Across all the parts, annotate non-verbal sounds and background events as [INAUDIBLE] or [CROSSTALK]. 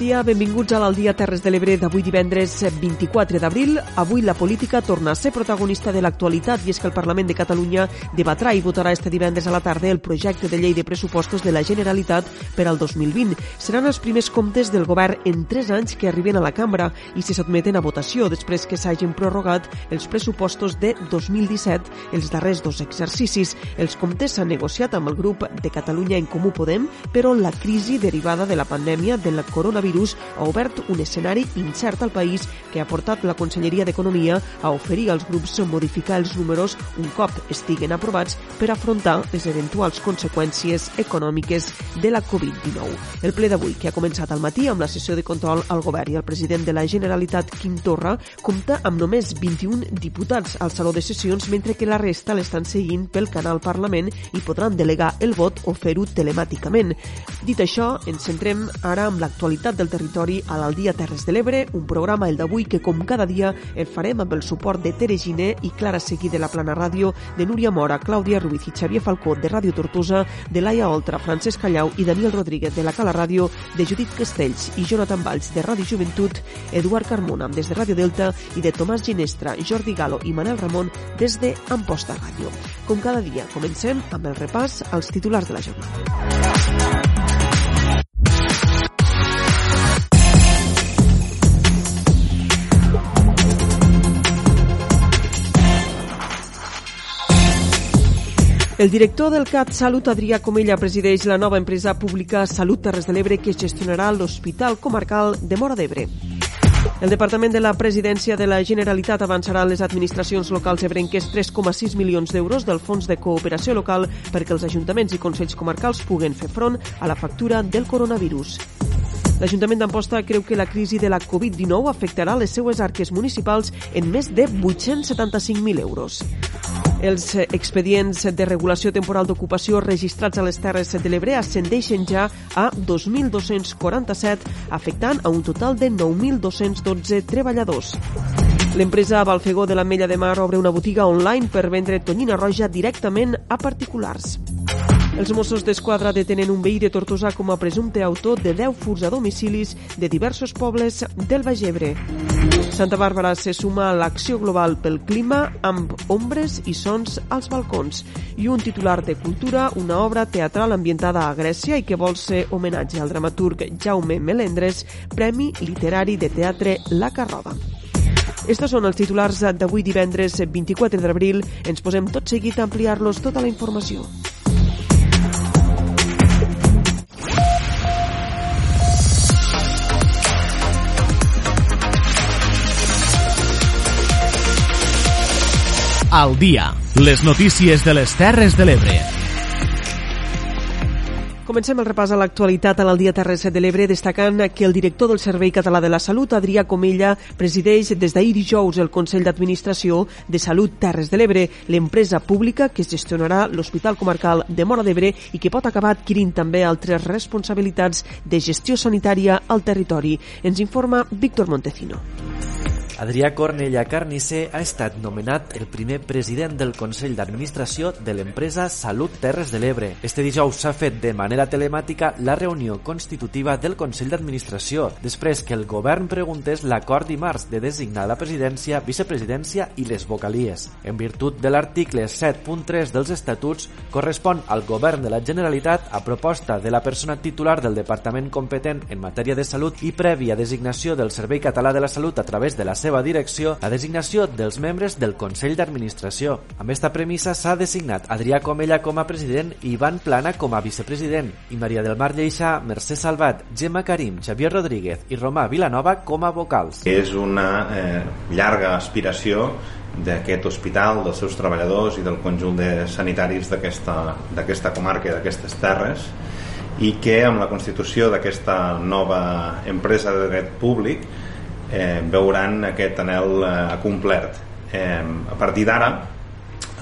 Migdia, benvinguts a l'Aldia Terres de l'Ebre d'avui divendres 24 d'abril. Avui la política torna a ser protagonista de l'actualitat i és que el Parlament de Catalunya debatrà i votarà este divendres a la tarda el projecte de llei de pressupostos de la Generalitat per al 2020. Seran els primers comptes del govern en tres anys que arriben a la cambra i se sotmeten a votació després que s'hagin prorrogat els pressupostos de 2017, els darrers dos exercicis. Els comptes s'han negociat amb el grup de Catalunya en Comú Podem, però la crisi derivada de la pandèmia de la coronavirus ha obert un escenari incert al país que ha portat la Conselleria d'Economia a oferir als grups modificar els números un cop estiguen aprovats per afrontar les eventuals conseqüències econòmiques de la Covid-19. El ple d'avui, que ha començat al matí amb la sessió de control al govern i el president de la Generalitat, Quim Torra, compta amb només 21 diputats al Saló de Sessions, mentre que la resta l'estan seguint pel canal Parlament i podran delegar el vot o fer-ho telemàticament. Dit això, ens centrem ara amb l'actualitat del territori a l'Aldia Terres de l'Ebre, un programa, el d'avui, que com cada dia el farem amb el suport de Tere Giner i Clara Seguí de la Plana Ràdio, de Núria Mora, Clàudia Ruiz i Xavier Falcó de Ràdio Tortosa, de Laia Oltra, Francesc Callau i Daniel Rodríguez de la Cala Ràdio, de Judit Castells i Jonathan Valls de Ràdio Joventut, Eduard Carmona des de Ràdio Delta i de Tomàs Ginestra, Jordi Galo i Manel Ramon des de Amposta Ràdio. Com cada dia, comencem amb el repàs als titulars de la jornada. El director del CAT Salut, Adrià Comella, presideix la nova empresa pública Salut Terres de l'Ebre que gestionarà l'Hospital Comarcal de Mora d'Ebre. El Departament de la Presidència de la Generalitat avançarà les administracions locals ebrenques 3,6 milions d'euros del Fons de Cooperació Local perquè els ajuntaments i consells comarcals puguen fer front a la factura del coronavirus. L'Ajuntament d'Amposta creu que la crisi de la Covid-19 afectarà les seues arques municipals en més de 875.000 euros. Els expedients de regulació temporal d'ocupació registrats a les Terres de l'Ebre ascendeixen ja a 2.247, afectant a un total de 9.212 treballadors. L'empresa Balfegó de l'Ametlla de Mar obre una botiga online per vendre tonyina roja directament a particulars. Els Mossos d'Esquadra detenen un veí de Tortosa com a presumpte autor de 10 furs a domicilis de diversos pobles del Baix Ebre. Santa Bàrbara se suma a l'acció global pel clima amb ombres i sons als balcons i un titular de cultura, una obra teatral ambientada a Grècia i que vol ser homenatge al dramaturg Jaume Melendres, Premi Literari de Teatre La Carroba. Estos són els titulars d'avui divendres 24 d'abril. Ens posem tot seguit a ampliar-los tota la informació. Al dia. Les notícies de les Terres de l'Ebre. Comencem el repàs a l'actualitat a l'Aldia Terres de l'Ebre, destacant que el director del Servei Català de la Salut, Adrià Comella, presideix des d'ahir dijous el Consell d'Administració de Salut Terres de l'Ebre, l'empresa pública que gestionarà l'Hospital Comarcal de Mora d'Ebre i que pot acabar adquirint també altres responsabilitats de gestió sanitària al territori. Ens informa Víctor Montecino. Adrià Cornella Carnisser ha estat nomenat el primer president del Consell d'Administració de l'empresa Salut Terres de l'Ebre. Este dijous s'ha fet de manera telemàtica la reunió constitutiva del Consell d'Administració, després que el govern preguntés l'acord dimarts de designar la presidència, vicepresidència i les vocalies. En virtut de l'article 7.3 dels estatuts, correspon al govern de la Generalitat a proposta de la persona titular del departament competent en matèria de salut i prèvia designació del Servei Català de la Salut a través de la seva seva direcció la designació dels membres del Consell d'Administració. Amb esta premissa s'ha designat Adrià Comella com a president i Ivan Plana com a vicepresident i Maria del Mar Lleixà, Mercè Salvat, Gemma Karim, Xavier Rodríguez i Romà Vilanova com a vocals. És una eh, llarga aspiració d'aquest hospital, dels seus treballadors i del conjunt de sanitaris d'aquesta comarca i d'aquestes terres i que amb la constitució d'aquesta nova empresa de dret públic eh, veuran aquest anel eh, complert. Eh, a partir d'ara,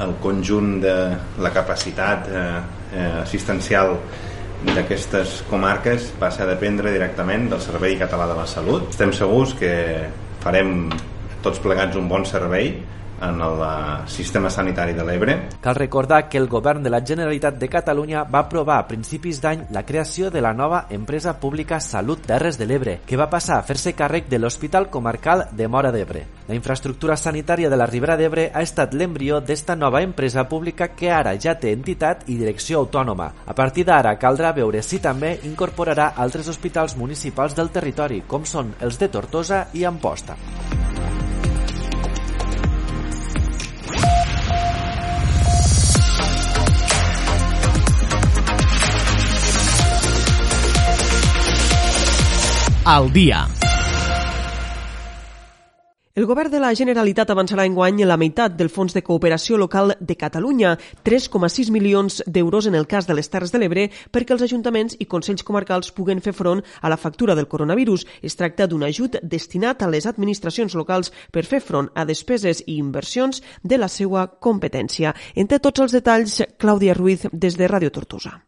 el conjunt de la capacitat eh, eh, assistencial d'aquestes comarques passa a dependre directament del Servei Català de la Salut. Estem segurs que farem tots plegats un bon servei en el eh, sistema sanitari de l'Ebre. Cal recordar que el govern de la Generalitat de Catalunya va aprovar a principis d'any la creació de la nova empresa pública Salut Terres de l'Ebre, que va passar a fer-se càrrec de l'Hospital Comarcal de Mora d'Ebre. La infraestructura sanitària de la Ribera d'Ebre ha estat l'embrió d'esta nova empresa pública que ara ja té entitat i direcció autònoma. A partir d'ara caldrà veure si també incorporarà altres hospitals municipals del territori, com són els de Tortosa i Amposta. Al dia. El govern de la Generalitat avançarà en guany la meitat del Fons de Cooperació Local de Catalunya, 3,6 milions d'euros en el cas de les Terres de l'Ebre, perquè els ajuntaments i consells comarcals puguen fer front a la factura del coronavirus. Es tracta d'un ajut destinat a les administracions locals per fer front a despeses i inversions de la seva competència. Entre tots els detalls, Clàudia Ruiz, des de Ràdio Tortosa.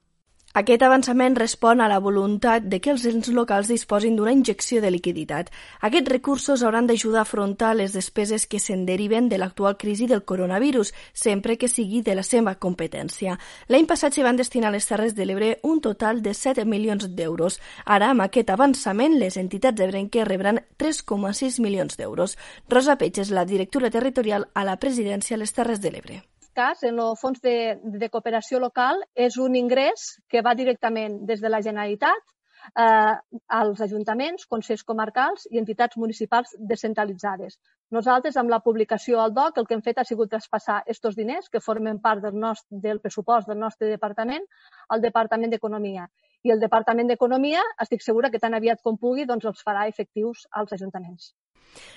Aquest avançament respon a la voluntat de que els ens locals disposin d'una injecció de liquiditat. Aquests recursos hauran d'ajudar a afrontar les despeses que se'n deriven de l'actual crisi del coronavirus, sempre que sigui de la seva competència. L'any passat s'hi van destinar a les Terres de l'Ebre un total de 7 milions d'euros. Ara, amb aquest avançament, les entitats ebrenques rebran 3,6 milions d'euros. Rosa Peig és la directora territorial a la presidència a les Terres de l'Ebre cas, en el fons de, de cooperació local, és un ingrés que va directament des de la Generalitat eh, als ajuntaments, consells comarcals i entitats municipals descentralitzades. Nosaltres, amb la publicació al DOC, el que hem fet ha sigut traspassar aquests diners que formen part del, nostre, del pressupost del nostre departament al Departament d'Economia. I el Departament d'Economia, estic segura que tan aviat com pugui, doncs els farà efectius als ajuntaments.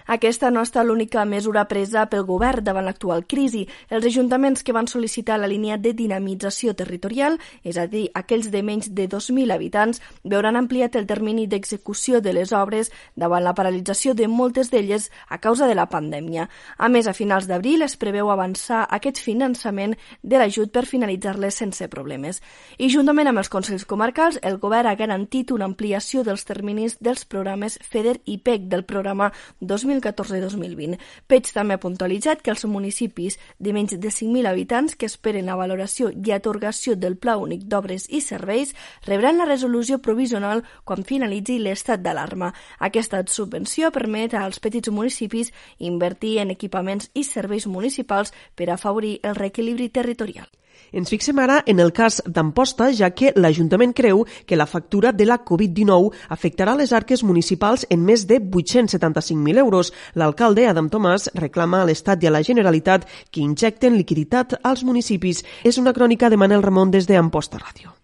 Aquesta no ha estat l'única mesura presa pel govern davant l'actual crisi. Els ajuntaments que van sol·licitar la línia de dinamització territorial, és a dir, aquells de menys de 2.000 habitants, veuran ampliat el termini d'execució de les obres davant la paralització de moltes d'elles a causa de la pandèmia. A més, a finals d'abril es preveu avançar aquest finançament de l'ajut per finalitzar-les sense problemes. I juntament amb els Consells Comarcals, el govern ha garantit una ampliació dels terminis dels programes FEDER i PEC del programa 2014-2020. Peig també ha puntualitzat que els municipis de menys de 5.000 habitants que esperen la valoració i atorgació del Pla Únic d'Obres i Serveis rebran la resolució provisional quan finalitzi l'estat d'alarma. Aquesta subvenció permet als petits municipis invertir en equipaments i serveis municipals per afavorir el reequilibri territorial. Ens fixem ara en el cas d'Amposta, ja que l'Ajuntament creu que la factura de la Covid-19 afectarà les arques municipals en més de 875.000 euros. L'alcalde, Adam Tomàs, reclama a l'Estat i a la Generalitat que injecten liquiditat als municipis. És una crònica de Manel Ramon des d'Amposta Ràdio.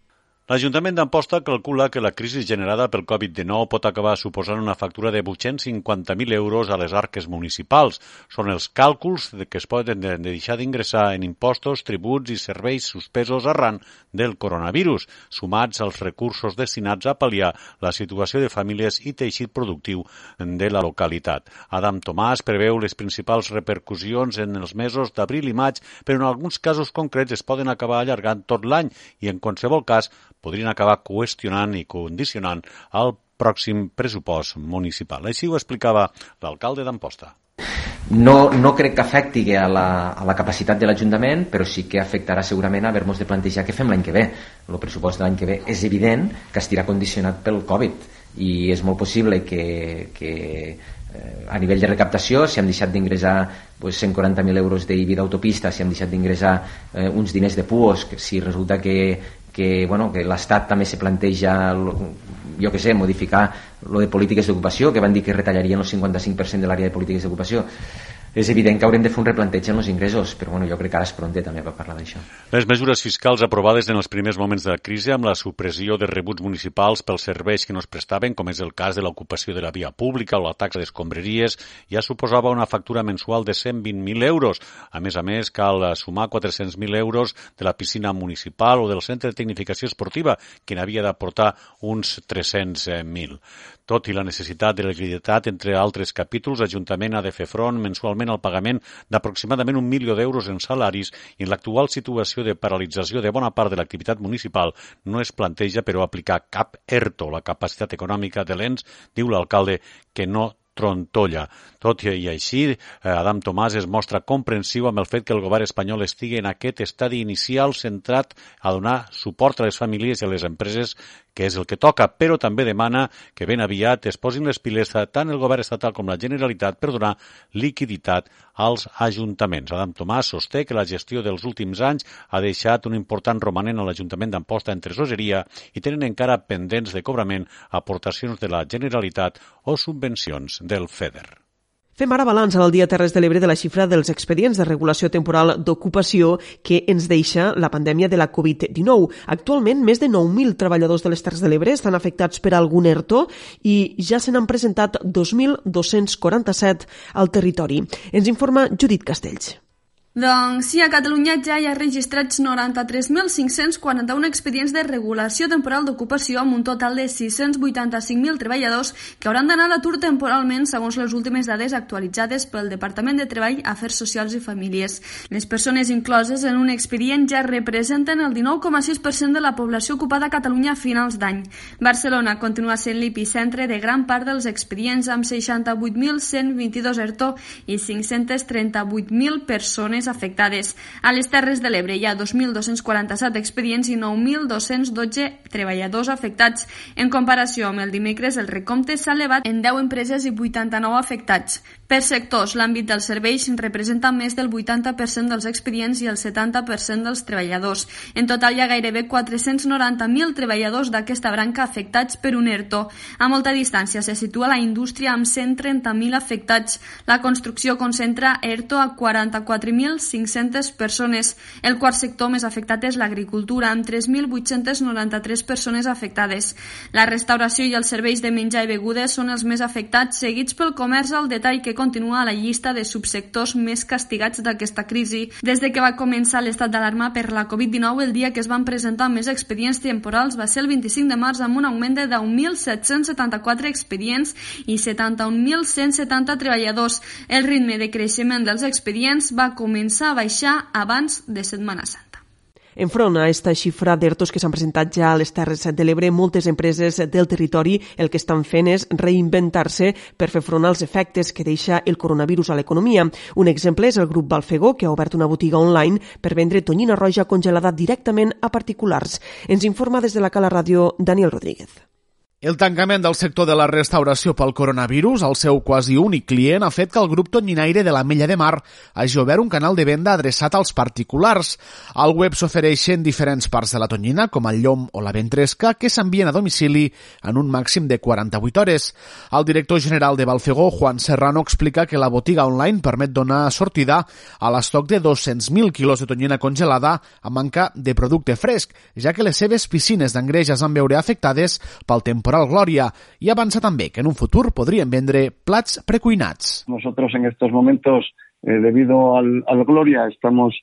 L'Ajuntament d'Amposta calcula que la crisi generada pel Covid-19 pot acabar suposant una factura de 850.000 euros a les arques municipals. Són els càlculs de que es poden de deixar d'ingressar en impostos, tributs i serveis suspesos arran del coronavirus, sumats als recursos destinats a pal·liar la situació de famílies i teixit productiu de la localitat. Adam Tomàs preveu les principals repercussions en els mesos d'abril i maig, però en alguns casos concrets es poden acabar allargant tot l'any i, en qualsevol cas, podrien acabar qüestionant i condicionant el pròxim pressupost municipal. Així ho explicava l'alcalde d'Amposta. No, no crec que afecti a la, a la capacitat de l'Ajuntament, però sí que afectarà segurament a haver-nos de plantejar què fem l'any que ve. El pressupost de l'any que ve és evident que estirà condicionat pel Covid i és molt possible que, que eh, a nivell de recaptació, si hem deixat d'ingressar pues, 140.000 euros d'IBI d'autopista, si hem deixat d'ingressar eh, uns diners de PUOS, si resulta que que, bueno, que l'Estat també se planteja jo que sé, modificar lo de polítiques d'ocupació, que van dir que retallarien el 55% de l'àrea de polítiques d'ocupació és evident que haurem de fer un replanteig en els ingressos, però bueno, jo crec que ara és pronte també per parlar d'això. Les mesures fiscals aprovades en els primers moments de la crisi amb la supressió de rebuts municipals pels serveis que no es prestaven, com és el cas de l'ocupació de la via pública o la taxa d'escombreries, ja suposava una factura mensual de 120.000 euros. A més a més, cal sumar 400.000 euros de la piscina municipal o del centre de tecnificació esportiva, que n'havia d'aportar uns 300.000. Tot i la necessitat de liquiditat, entre altres capítols, l'Ajuntament ha de fer front mensualment al pagament d'aproximadament un milió d'euros en salaris i en l'actual situació de paralització de bona part de l'activitat municipal no es planteja, però, aplicar cap ERTO. La capacitat econòmica de l'ENS, diu l'alcalde, que no Trontolla. Tot i així, eh, Adam Tomàs es mostra comprensiu amb el fet que el govern espanyol estigui en aquest estadi inicial centrat a donar suport a les famílies i a les empreses que és el que toca, però també demana que ben aviat es posin les piles tant el govern estatal com la Generalitat per donar liquiditat als ajuntaments. Adam Tomàs sosté que la gestió dels últims anys ha deixat un important romanent a l'Ajuntament d'Amposta en tresoreria i tenen encara pendents de cobrament aportacions de la Generalitat o subvencions del FEDER. Fem ara balanç al dia Terres de l'Ebre de la xifra dels expedients de regulació temporal d'ocupació que ens deixa la pandèmia de la Covid-19. Actualment, més de 9.000 treballadors de les Terres de l'Ebre estan afectats per algun ERTO i ja se n'han presentat 2.247 al territori. Ens informa Judit Castells. Doncs sí, a Catalunya ja hi ha registrats 93.541 expedients de regulació temporal d'ocupació amb un total de 685.000 treballadors que hauran d'anar a l'atur temporalment segons les últimes dades actualitzades pel Departament de Treball, Afers Socials i Famílies. Les persones incloses en un expedient ja representen el 19,6% de la població ocupada a Catalunya a finals d'any. Barcelona continua sent l'epicentre de gran part dels expedients amb 68.122 ERTO i 538.000 persones persones afectades. A les Terres de l'Ebre hi ha 2.247 expedients i 9.212 treballadors afectats. En comparació amb el dimecres, el recompte s'ha elevat en 10 empreses i 89 afectats. Per sectors, l'àmbit dels serveis representa més del 80% dels expedients i el 70% dels treballadors. En total hi ha gairebé 490.000 treballadors d'aquesta branca afectats per un ERTO. A molta distància se situa la indústria amb 130.000 afectats. La construcció concentra ERTO a 44.000 1.500 persones. El quart sector més afectat és l'agricultura, amb 3.893 persones afectades. La restauració i els serveis de menjar i begudes són els més afectats, seguits pel comerç al detall que continua a la llista de subsectors més castigats d'aquesta crisi. Des de que va començar l'estat d'alarma per la Covid-19, el dia que es van presentar més expedients temporals va ser el 25 de març amb un augment de 10.774 expedients i 71.170 treballadors. El ritme de creixement dels expedients va començar començar a baixar abans de Setmana Santa. Enfront a aquesta xifra d'ERTOs que s'han presentat ja a les Terres de l'Ebre, moltes empreses del territori el que estan fent és reinventar-se per fer front als efectes que deixa el coronavirus a l'economia. Un exemple és el grup Balfegó, que ha obert una botiga online per vendre tonyina roja congelada directament a particulars. Ens informa des de la Cala Ràdio Daniel Rodríguez. El tancament del sector de la restauració pel coronavirus, el seu quasi únic client, ha fet que el grup tonyinaire de la Mella de Mar hagi obert un canal de venda adreçat als particulars. Al web s'ofereixen diferents parts de la tonyina, com el llom o la ventresca, que s'envien a domicili en un màxim de 48 hores. El director general de Balfegó, Juan Serrano, explica que la botiga online permet donar sortida a l'estoc de 200.000 quilos de tonyina congelada a manca de producte fresc, ja que les seves piscines d'engreix es van veure afectades pel temporal temporal Gloria y avanza también que en un futuro podrían vendre plats precuinats. Nosotros en estos momentos, eh, debido al, al Gloria, estamos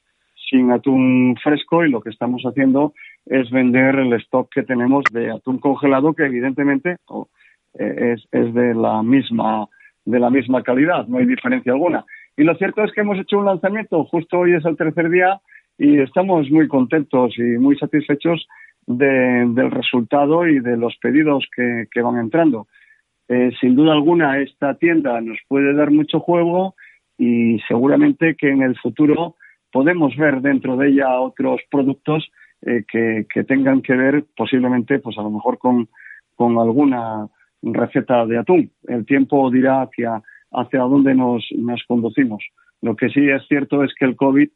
sin atún fresco y lo que estamos haciendo es vender el stock que tenemos de atún congelado que evidentemente oh, eh, es, es de la misma de la misma calidad, no hay diferencia alguna. Y lo cierto es que hemos hecho un lanzamiento, justo hoy es el tercer día y estamos muy contentos y muy satisfechos de, del resultado y de los pedidos que, van entrando. Eh, sin duda alguna, esta tienda nos puede dar mucho juego y seguramente que en el futuro podemos ver dentro de ella otros productos eh, que, que, tengan que ver posiblemente, pues a lo mejor con, con alguna receta de atún. El tiempo dirá hacia, hacia dónde nos, nos conducimos. Lo que sí es cierto es que el COVID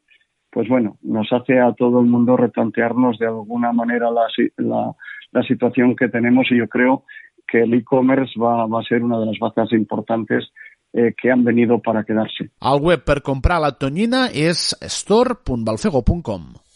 pues bueno, nos hace a todo el mundo replantearnos de alguna manera la, la, la situación que tenemos y yo creo que el e-commerce va, va a ser una de las bazas importantes eh, que han venido para quedarse. El web per comprar la tonyina és store.balfego.com.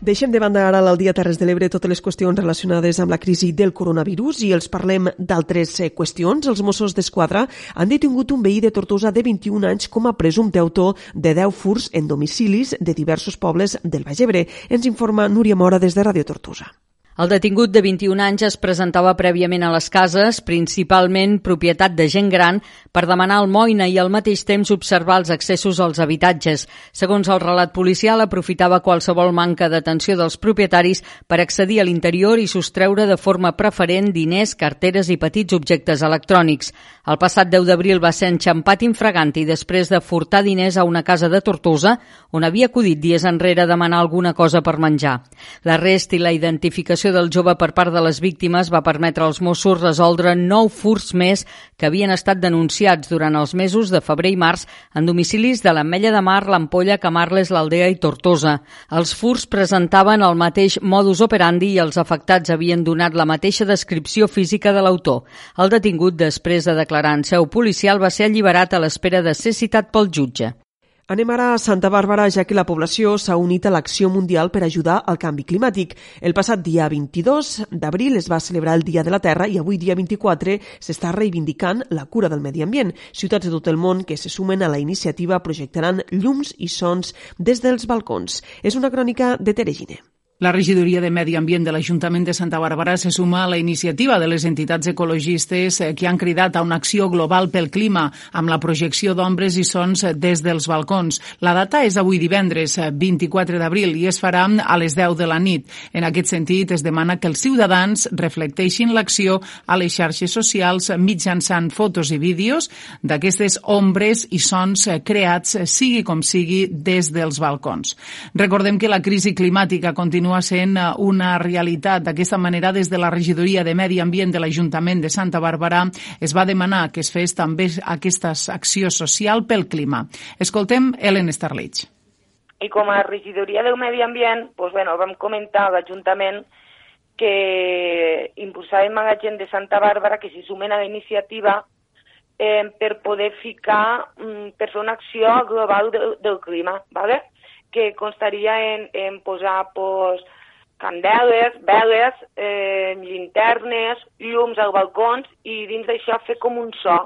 Deixem de banda ara al dia Terres de l'Ebre totes les qüestions relacionades amb la crisi del coronavirus i els parlem d'altres eh, qüestions. Els Mossos d'Esquadra han detingut un veí de Tortosa de 21 anys com a presumpte autor de 10 furs en domicilis de diversos pobles del Baix Ebre. Ens informa Núria Mora des de Ràdio Tortosa. El detingut de 21 anys es presentava prèviament a les cases, principalment propietat de gent gran, per demanar almoina i al mateix temps observar els accessos als habitatges. Segons el relat policial, aprofitava qualsevol manca d'atenció dels propietaris per accedir a l'interior i sostreure de forma preferent diners, carteres i petits objectes electrònics. El passat 10 d'abril va ser enxampat infraganti després de furtar diners a una casa de Tortosa, on havia acudit dies enrere a demanar alguna cosa per menjar. L'arrest i la identificació detenció del jove per part de les víctimes va permetre als Mossos resoldre nou furts més que havien estat denunciats durant els mesos de febrer i març en domicilis de l'Ametlla de Mar, l'Ampolla, Camarles, l'Aldea i Tortosa. Els furts presentaven el mateix modus operandi i els afectats havien donat la mateixa descripció física de l'autor. El detingut, després de declarar en seu policial, va ser alliberat a l'espera de ser citat pel jutge. Anem ara a Santa Bàrbara, ja que la població s'ha unit a l'acció mundial per ajudar al canvi climàtic. El passat dia 22 d'abril es va celebrar el Dia de la Terra i avui, dia 24, s'està reivindicant la cura del medi ambient. Ciutats de tot el món que se sumen a la iniciativa projectaran llums i sons des dels balcons. És una crònica de Teregine. La regidoria de Medi Ambient de l'Ajuntament de Santa Bàrbara se suma a la iniciativa de les entitats ecologistes eh, que han cridat a una acció global pel clima amb la projecció d'ombres i sons des dels balcons. La data és avui divendres 24 eh, d'abril i es farà a les 10 de la nit. En aquest sentit, es demana que els ciutadans reflecteixin l'acció a les xarxes socials mitjançant fotos i vídeos d'aquestes ombres i sons eh, creats, sigui com sigui, des dels balcons. Recordem que la crisi climàtica continua continua sent eh, una realitat. D'aquesta manera, des de la regidoria de Medi Ambient de l'Ajuntament de Santa Bàrbara es va demanar que es fes també aquesta acció social pel clima. Escoltem Ellen Starlich. I com a regidoria del Medi Ambient, doncs, bueno, vam comentar a l'Ajuntament que impulsàvem a la gent de Santa Bàrbara que s'hi sumen a la iniciativa eh, per poder ficar, mm, per fer una acció global del, del clima, ¿vale? Que constaria en, en posar pues, candeles, veles, eh, llinternes, llums als balcons i dins d'això fer com un so.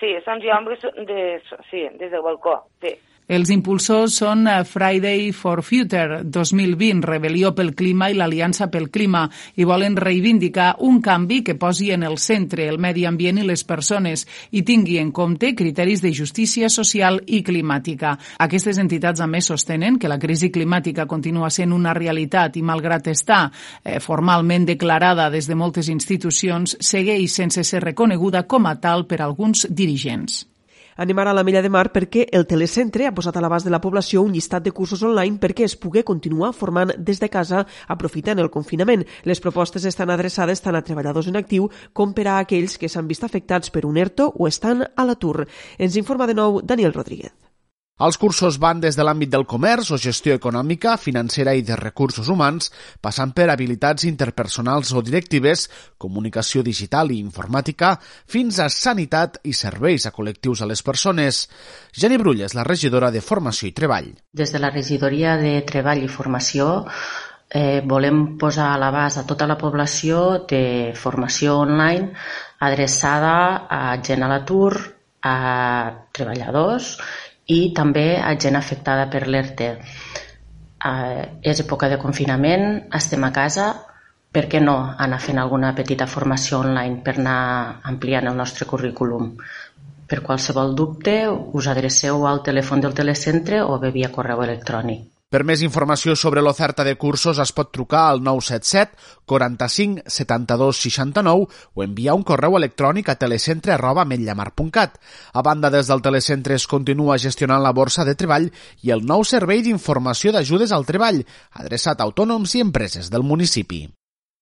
Sí, sons i ombres de, sí, des del balcó, sí. Els impulsors són eh, Friday for Future 2020, Rebel·lió pel Clima i l'Aliança pel Clima i volen reivindicar un canvi que posi en el centre el medi ambient i les persones i tingui en compte criteris de justícia social i climàtica. Aquestes entitats a més sostenen que la crisi climàtica continua sent una realitat i malgrat estar eh, formalment declarada des de moltes institucions, segueix sense ser reconeguda com a tal per alguns dirigents. Anem ara a la Mella de Mar perquè el telecentre ha posat a l'abast de la població un llistat de cursos online perquè es pugui continuar formant des de casa aprofitant el confinament. Les propostes estan adreçades tant a treballadors en actiu com per a aquells que s'han vist afectats per un ERTO o estan a l'atur. Ens informa de nou Daniel Rodríguez. Els cursos van des de l'àmbit del comerç o gestió econòmica, financera i de recursos humans, passant per habilitats interpersonals o directives, comunicació digital i informàtica, fins a sanitat i serveis a col·lectius a les persones. Jani Brull és la regidora de Formació i Treball. Des de la regidoria de Treball i Formació eh, volem posar a l'abast a tota la població de formació online adreçada a gent a l'atur, a treballadors i també a gent afectada per l'ERTE. Eh, és època de confinament, estem a casa, per què no anar fent alguna petita formació online per anar ampliant el nostre currículum? Per qualsevol dubte, us adreceu al telèfon del telecentre o bé via correu electrònic. Per més informació sobre l'oferta de cursos es pot trucar al 977 45 72 69 o enviar un correu electrònic a telecentre arroba metllamar.cat. A banda, des del telecentre es continua gestionant la borsa de treball i el nou servei d'informació d'ajudes al treball, adreçat a autònoms i empreses del municipi.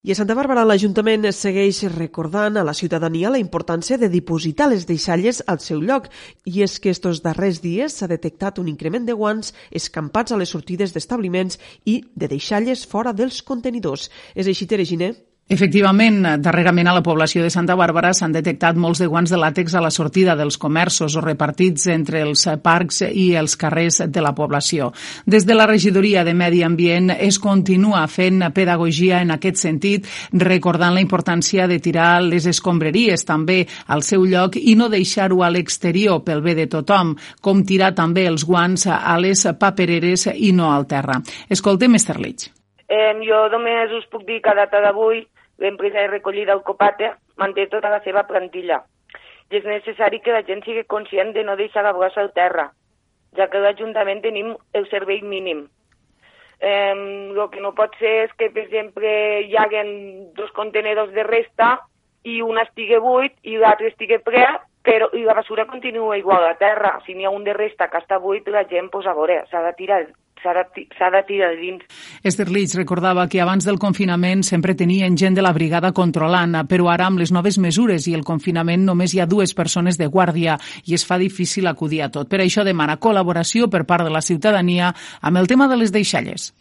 I a Santa Bàrbara l'Ajuntament segueix recordant a la ciutadania la importància de dipositar les deixalles al seu lloc i és que estos darrers dies s'ha detectat un increment de guants escampats a les sortides d'establiments i de deixalles fora dels contenidors. És així, Tereginer? Efectivament, darrerament a la població de Santa Bàrbara s'han detectat molts de guants de làtex a la sortida dels comerços o repartits entre els parcs i els carrers de la població. Des de la regidoria de Medi Ambient es continua fent pedagogia en aquest sentit, recordant la importància de tirar les escombraries també al seu lloc i no deixar-ho a l'exterior pel bé de tothom, com tirar també els guants a les papereres i no al terra. Escoltem Esterlich Eh, jo només us puc dir que a data d'avui l'empresa de recollida del Copate manté tota la seva plantilla i és necessari que la gent sigui conscient de no deixar la brossa al terra, ja que l'Ajuntament tenim el servei mínim. Eh, el que no pot ser és que, per exemple, hi haguen dos contenedors de resta i un estigui buit i l'altre estigui ple, però i la basura continua igual a terra. Si n'hi ha un de resta que està buit, la gent, pues, a veure, s'ha de tirar s'ha de, tirar dins. Esther Litz recordava que abans del confinament sempre tenien gent de la brigada controlant, però ara amb les noves mesures i el confinament només hi ha dues persones de guàrdia i es fa difícil acudir a tot. Per això demana col·laboració per part de la ciutadania amb el tema de les deixalles.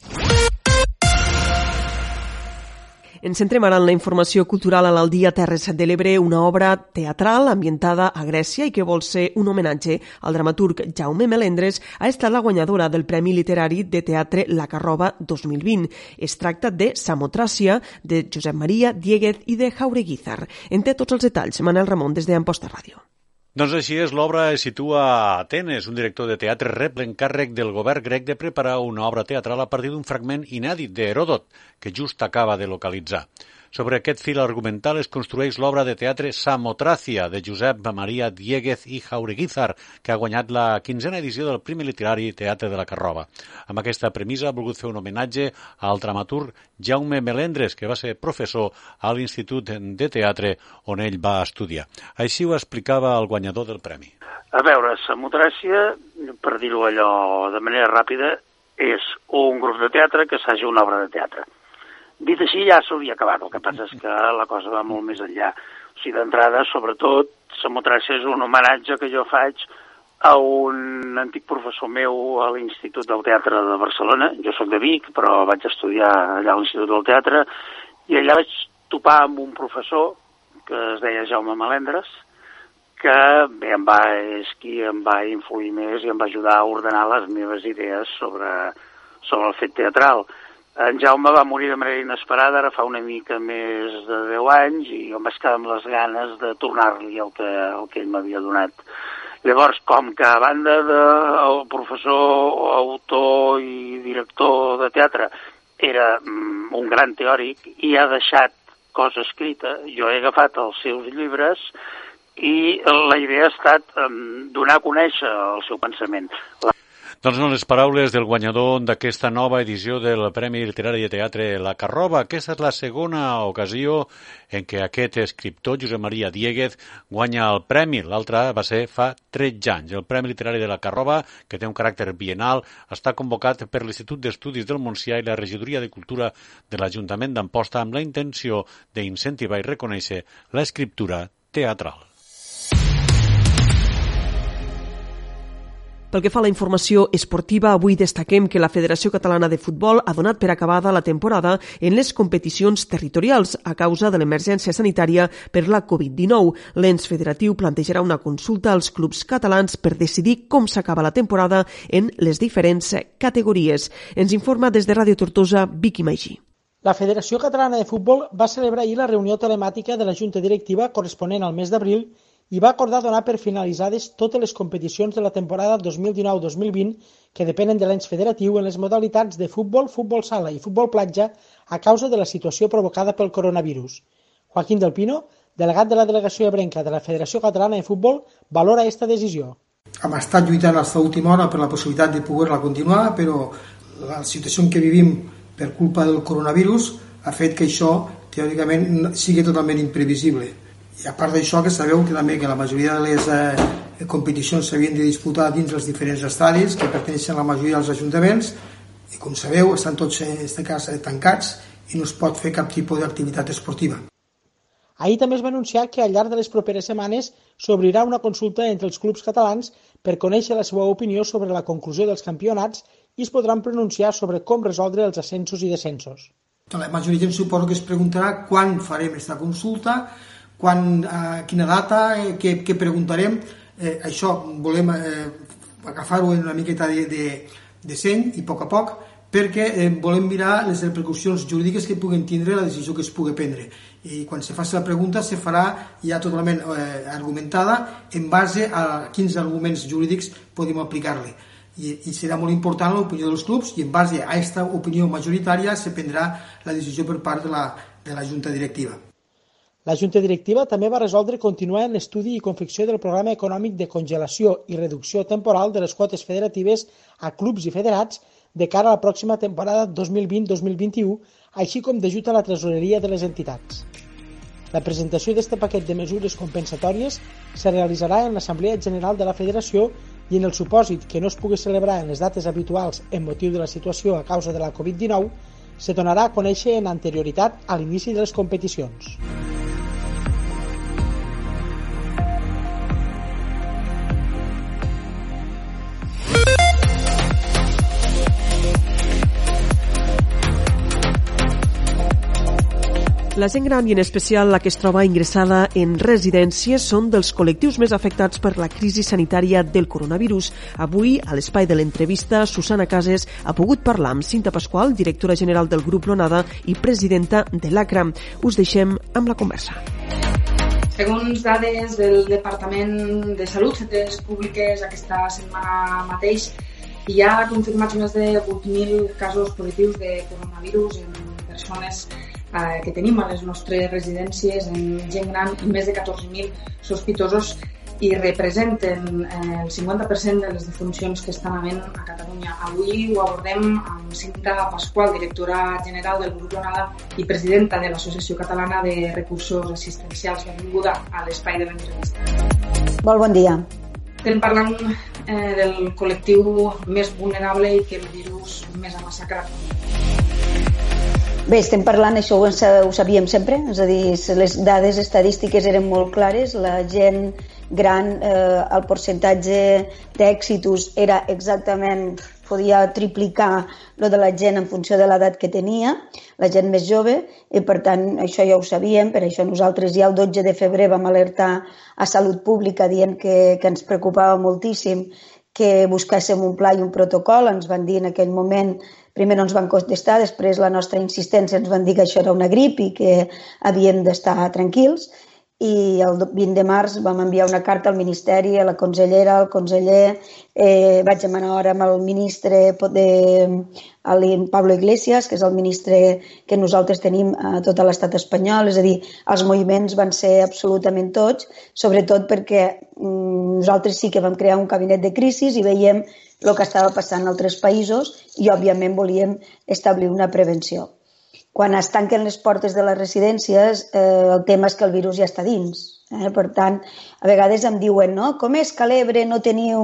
Ens centrem ara en la informació cultural a l'Aldia Terres de l'Ebre, una obra teatral ambientada a Grècia i que vol ser un homenatge al dramaturg Jaume Melendres, ha estat la guanyadora del Premi Literari de Teatre La Carroba 2020. Es tracta de Samotràcia, de Josep Maria Dieguez i de Jaureguizar. En té tots els detalls, Manel Ramon, des d'Amposta Ràdio. Doncs així és, l'obra es situa a Atenes. Un director de teatre rep l'encàrrec del govern grec de preparar una obra teatral a partir d'un fragment inèdit d'Heròdot, que just acaba de localitzar. Sobre aquest fil argumental es construeix l'obra de teatre Samotràcia, de Josep Maria Dieguez i Jaureguizar, que ha guanyat la quinzena edició del primer literari Teatre de la Carroba. Amb aquesta premissa ha volgut fer un homenatge al dramaturg Jaume Melendres, que va ser professor a l'Institut de Teatre on ell va estudiar. Així ho explicava el guanyador del premi. A veure, Samotràcia, per dir-ho allò de manera ràpida, és un grup de teatre que s'hagi una obra de teatre Dit així, ja s'hauria acabat, el que passa és que la cosa va molt més enllà. O sigui, d'entrada, sobretot, Samotràcia és un homenatge que jo faig a un antic professor meu a l'Institut del Teatre de Barcelona. Jo sóc de Vic, però vaig estudiar allà a l'Institut del Teatre, i allà vaig topar amb un professor que es deia Jaume Malendres, que bé, em va, és qui em va influir més i em va ajudar a ordenar les meves idees sobre, sobre el fet teatral. En Jaume va morir de manera inesperada, ara fa una mica més de 10 anys, i jo em vaig quedar amb les ganes de tornar-li el, que, el que ell m'havia donat. Llavors, com que a banda del professor, autor i director de teatre era mm, un gran teòric i ha deixat cosa escrita, jo he agafat els seus llibres i la idea ha estat um, donar a conèixer el seu pensament. La doncs no les paraules del guanyador d'aquesta nova edició del Premi Literari de Teatre La Carroba. Aquesta és la segona ocasió en què aquest escriptor, Josep Maria Dieguez, guanya el premi. L'altre va ser fa 13 anys. El Premi Literari de la Carroba, que té un caràcter bienal, està convocat per l'Institut d'Estudis del Montsià i la Regidoria de Cultura de l'Ajuntament d'Amposta amb la intenció d'incentivar i reconèixer l'escriptura teatral. Pel que fa a la informació esportiva, avui destaquem que la Federació Catalana de Futbol ha donat per acabada la temporada en les competicions territorials a causa de l'emergència sanitària per la Covid-19. L'ens federatiu plantejarà una consulta als clubs catalans per decidir com s'acaba la temporada en les diferents categories. Ens informa des de Ràdio Tortosa, Vicky Magí. La Federació Catalana de Futbol va celebrar ahir la reunió telemàtica de la Junta Directiva corresponent al mes d'abril i va acordar donar per finalitzades totes les competicions de la temporada 2019-2020 que depenen de l'ens federatiu en les modalitats de futbol, futbol sala i futbol platja a causa de la situació provocada pel coronavirus. Joaquín del Pino, delegat de la delegació ebrenca de la Federació Catalana de Futbol, valora aquesta decisió. Hem estat lluitant fins a última hora per la possibilitat de poder-la continuar, però la situació en què vivim per culpa del coronavirus ha fet que això, teòricament, sigui totalment imprevisible i a part d'això que sabeu que també que la majoria de les eh, competicions s'havien de disputar dins els diferents estadis que perteneixen a la majoria dels ajuntaments i com sabeu estan tots en aquest cas tancats i no es pot fer cap tipus d'activitat esportiva. Ahir també es va anunciar que al llarg de les properes setmanes s'obrirà una consulta entre els clubs catalans per conèixer la seva opinió sobre la conclusió dels campionats i es podran pronunciar sobre com resoldre els ascensos i descensos. La majoria gent suposo que es preguntarà quan farem aquesta consulta, quan, a quina data, eh, què, què preguntarem. Eh, això volem eh, agafar-ho en una miqueta de, de, de seny i a poc a poc perquè eh, volem mirar les repercussions jurídiques que puguen tindre la decisió que es pugui prendre. I quan se faci la pregunta se farà ja totalment eh, argumentada en base a quins arguments jurídics podem aplicar-li. i, i serà molt important l'opinió dels clubs i en base a aquesta opinió majoritària se prendrà la decisió per part de la, de la Junta Directiva. La Junta Directiva també va resoldre continuar en l'estudi i confecció del programa econòmic de congelació i reducció temporal de les quotes federatives a clubs i federats de cara a la pròxima temporada 2020-2021, així com d'ajut a la tresoreria de les entitats. La presentació d'aquest paquet de mesures compensatòries se realitzarà en l'Assemblea General de la Federació i en el supòsit que no es pugui celebrar en les dates habituals en motiu de la situació a causa de la Covid-19, se donarà a conèixer en anterioritat a l'inici de les competicions. La gent gran i en especial la que es troba ingressada en residències són dels col·lectius més afectats per la crisi sanitària del coronavirus. Avui, a l'espai de l'entrevista, Susana Cases ha pogut parlar amb Cinta Pasqual, directora general del grup Lonada i presidenta de l'ACRA. Us deixem amb la conversa. Segons dades del Departament de Salut, fetes públiques aquesta setmana mateix, hi ha confirmats més de 8.000 casos positius de coronavirus en persones eh, que tenim a les nostres residències en gent gran i més de 14.000 sospitosos i representen eh, el 50% de les defuncions que estan havent a Catalunya. Avui ho abordem amb Cinta Pasqual, directora general del Grup Donada i presidenta de l'Associació Catalana de Recursos Assistencials. Benvinguda a l'espai de l'entrevista. Molt bon dia. Estem parlant eh, del col·lectiu més vulnerable i que el virus més ha massacrat. Bé, estem parlant, això ho, ho sabíem sempre, és a dir, les dades estadístiques eren molt clares, la gent gran, eh, el percentatge d'èxitus era exactament, podia triplicar lo de la gent en funció de l'edat que tenia, la gent més jove, i per tant això ja ho sabíem, per això nosaltres ja el 12 de febrer vam alertar a Salut Pública dient que, que ens preocupava moltíssim que buscàssim un pla i un protocol, ens van dir en aquell moment primer no ens van contestar, després la nostra insistència ens van dir que això era una grip i que havíem d'estar tranquils. I el 20 de març vam enviar una carta al Ministeri, a la consellera, al conseller, eh, vaig demanar hora amb el ministre de, el Pablo Iglesias, que és el ministre que nosaltres tenim a tot l'estat espanyol, és a dir, els moviments van ser absolutament tots, sobretot perquè mm, nosaltres sí que vam crear un cabinet de crisi i veiem el que estava passant en altres països i, òbviament, volíem establir una prevenció quan es tanquen les portes de les residències, eh, el tema és que el virus ja està dins. Eh? Per tant, a vegades em diuen, no? Com és que l'Ebre no teniu...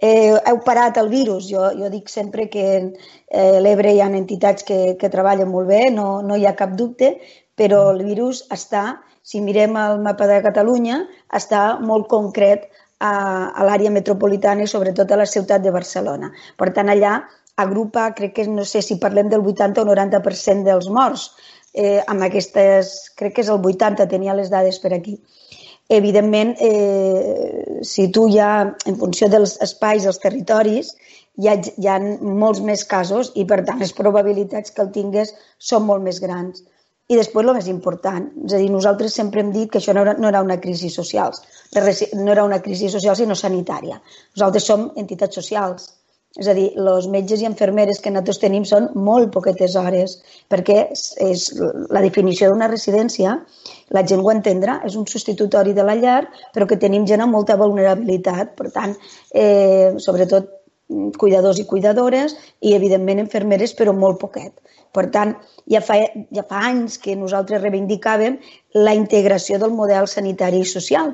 Eh, heu parat el virus? Jo, jo dic sempre que eh, l'Ebre hi ha entitats que, que treballen molt bé, no, no hi ha cap dubte, però el virus està, si mirem el mapa de Catalunya, està molt concret a, a l'àrea metropolitana i sobretot a la ciutat de Barcelona. Per tant, allà agrupa, crec que no sé si parlem del 80 o 90% dels morts. Eh, amb aquestes, crec que és el 80, tenia les dades per aquí. Evidentment, eh, si tu ja, en funció dels espais, els territoris, hi ha, hi ha molts més casos i, per tant, les probabilitats que el tingués són molt més grans. I després, el més important, és a dir, nosaltres sempre hem dit que això no era, no era una crisi social, no era una crisi social sinó sanitària. Nosaltres som entitats socials, és a dir, els metges i infermeres que nosaltres tenim són molt poquetes hores, perquè és, és la definició d'una residència, la gent ho entendrà, és un substitutori de la llar, però que tenim gent amb molta vulnerabilitat, per tant, eh, sobretot cuidadors i cuidadores i, evidentment, infermeres, però molt poquet. Per tant, ja fa, ja fa anys que nosaltres reivindicàvem la integració del model sanitari i social,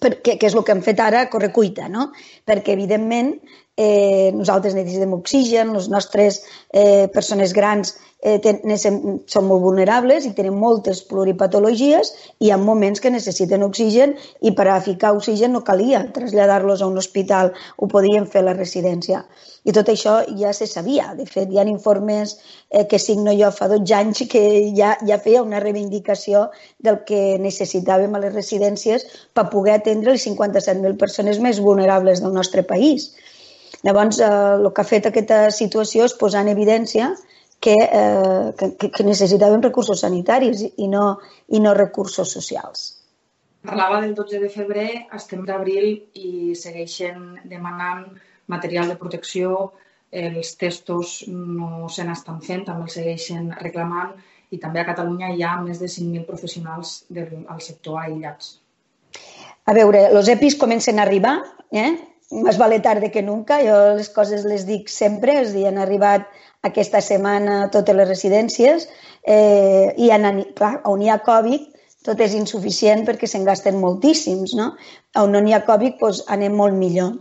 perquè, que és el que hem fet ara a correcuita, no? Perquè, evidentment, eh, nosaltres necessitem oxigen, les nostres eh, persones grans eh, ten, són molt vulnerables i tenen moltes pluripatologies i hi ha moments que necessiten oxigen i per a ficar oxigen no calia traslladar-los a un hospital, ho podien fer a la residència. I tot això ja se sabia. De fet, hi ha informes eh, que signo jo fa 12 anys que ja, ja feia una reivindicació del que necessitàvem a les residències per poder atendre les 57.000 persones més vulnerables del nostre país. Llavors, eh, el que ha fet aquesta situació és posar en evidència que, eh, que, que necessitàvem recursos sanitaris i no, i no recursos socials. Parlava del 12 de febrer, estem d'abril i segueixen demanant material de protecció, els testos no se n'estan fent, també els segueixen reclamant i també a Catalunya hi ha més de 5.000 professionals del al sector aïllats. A veure, els EPIs comencen a arribar, eh? Més vale tarde que nunca, jo les coses les dic sempre, és dir, han arribat aquesta setmana a totes les residències eh, i han, clar, on hi ha Covid tot és insuficient perquè se'n gasten moltíssims, no? On no n'hi ha Covid doncs anem molt millor.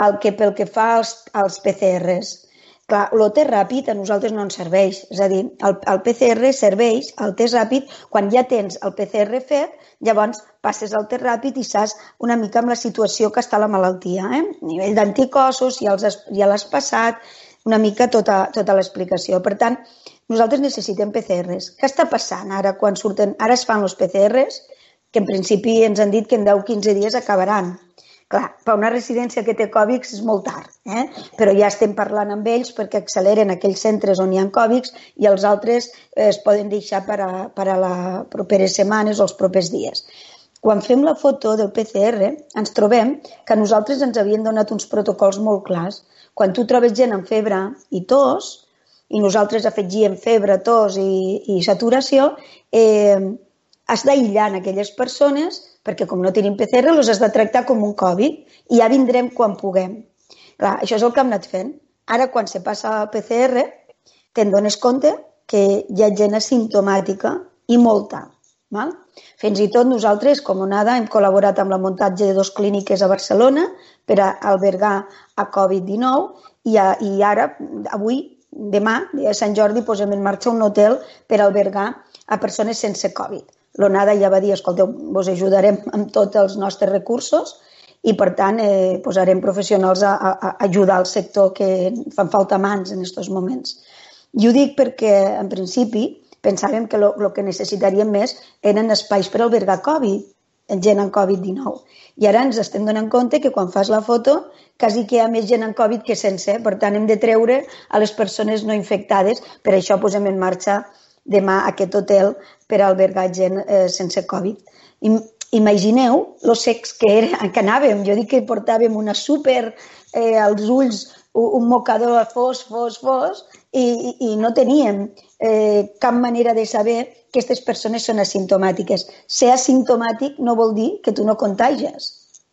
El que pel que fa als, als PCRs, el test ràpid a nosaltres no ens serveix. És a dir, el, el PCR serveix, el test ràpid, quan ja tens el PCR fet, llavors passes al test ràpid i saps una mica amb la situació que està la malaltia. Eh? A nivell d'anticossos, ja, els, ja l'has passat, una mica tota, tota l'explicació. Per tant, nosaltres necessitem PCRs. Què està passant ara quan surten? Ara es fan els PCRs, que en principi ens han dit que en 10-15 dies acabaran. Clar, per una residència que té Còvics és molt tard, eh? però ja estem parlant amb ells perquè acceleren aquells centres on hi ha Còvics i els altres es poden deixar per a, per a les properes setmanes o els propers dies. Quan fem la foto del PCR, ens trobem que nosaltres ens havien donat uns protocols molt clars. Quan tu trobes gent amb febre i tos, i nosaltres afegíem febre, tos i, i saturació, eh, has d'aïllar aquelles persones perquè com no tenim PCR els has de tractar com un Covid i ja vindrem quan puguem. Clar, això és el que hem anat fent. Ara, quan se passa al PCR, te'n dones compte que hi ha gent asimptomàtica i molta. Val? Fins i tot nosaltres, com nada, hem col·laborat amb la muntatge de dues clíniques a Barcelona per a albergar a Covid-19 i, a, i ara, avui, demà, a Sant Jordi, posem en marxa un hotel per albergar a persones sense Covid. L'ONADA ja va dir, escolteu, vos ajudarem amb tots els nostres recursos i, per tant, eh, posarem professionals a, a, a ajudar al sector que fan falta mans en aquests moments. I ho dic perquè, en principi, pensàvem que el que necessitaríem més eren espais per albergar Covid, gent amb Covid-19. I ara ens estem donant compte que quan fas la foto quasi que hi ha més gent amb Covid que sense. Per tant, hem de treure a les persones no infectades. Per això posem en marxa demà aquest hotel per albergar gent eh, sense Covid. I, imagineu els secs que, era, [LAUGHS] que anàvem. Jo dic que portàvem una súper eh, als ulls, un, un mocador fos, fos, fos, i, i, i no teníem eh, cap manera de saber que aquestes persones són asimptomàtiques. Ser asimptomàtic no vol dir que tu no contagies.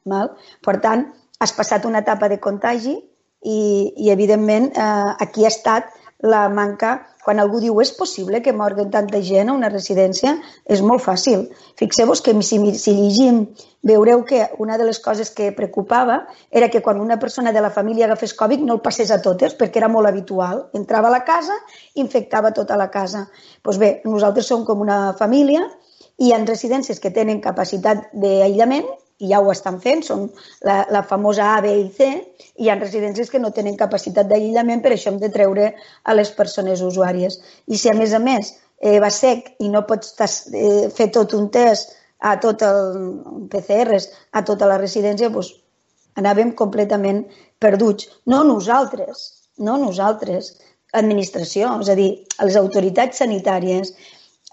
Val? Per tant, has passat una etapa de contagi i, i evidentment, eh, aquí ha estat la manca, quan algú diu és possible que morguen tanta gent a una residència, és molt fàcil. Fixeu-vos que si, si llegim veureu que una de les coses que preocupava era que quan una persona de la família agafés Covid no el passés a totes, perquè era molt habitual. Entrava a la casa infectava tota la casa. Doncs pues bé, nosaltres som com una família i en residències que tenen capacitat d'aïllament i ja ho estan fent, són la, la famosa A, B i C, i hi ha residències que no tenen capacitat d'aïllament, per això hem de treure a les persones usuàries. I si a més a més eh, va sec i no pots eh, fer tot un test a tot el PCRs, a tota la residència, doncs anàvem completament perduts. No nosaltres, no nosaltres, administració, és a dir, les autoritats sanitàries.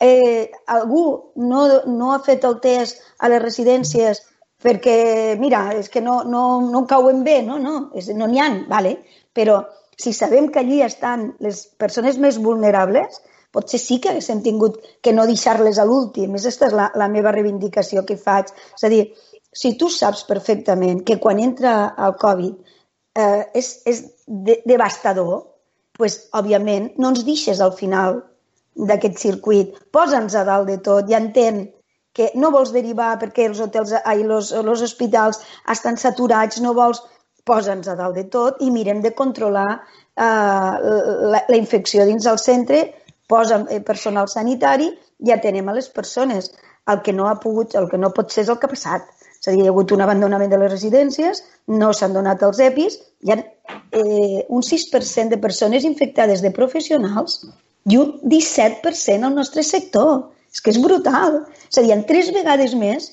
Eh, algú no, no ha fet el test a les residències perquè, mira, és que no, no, no cauen bé, no? No no n'hi ha, vale? però si sabem que allí estan les persones més vulnerables, potser sí que haguéssim tingut que no deixar-les a l'últim. Aquesta és la, la meva reivindicació que faig. És a dir, si tu saps perfectament que quan entra el Covid eh, és, és de, devastador, pues, òbviament no ens deixes al final d'aquest circuit. Posa'ns a dalt de tot i entén que no vols derivar perquè els hotels, ai, els, els hospitals estan saturats, no vols, posa'ns a dalt de tot i mirem de controlar eh, la, la infecció dins del centre, posa eh, personal sanitari i atenem a les persones. El que no ha pogut, el que no pot ser és el que ha passat. És a dir, hi ha hagut un abandonament de les residències, no s'han donat els EPIs, hi ha eh, un 6% de persones infectades de professionals i un 17% al nostre sector. És que és brutal. És a dir, tres vegades més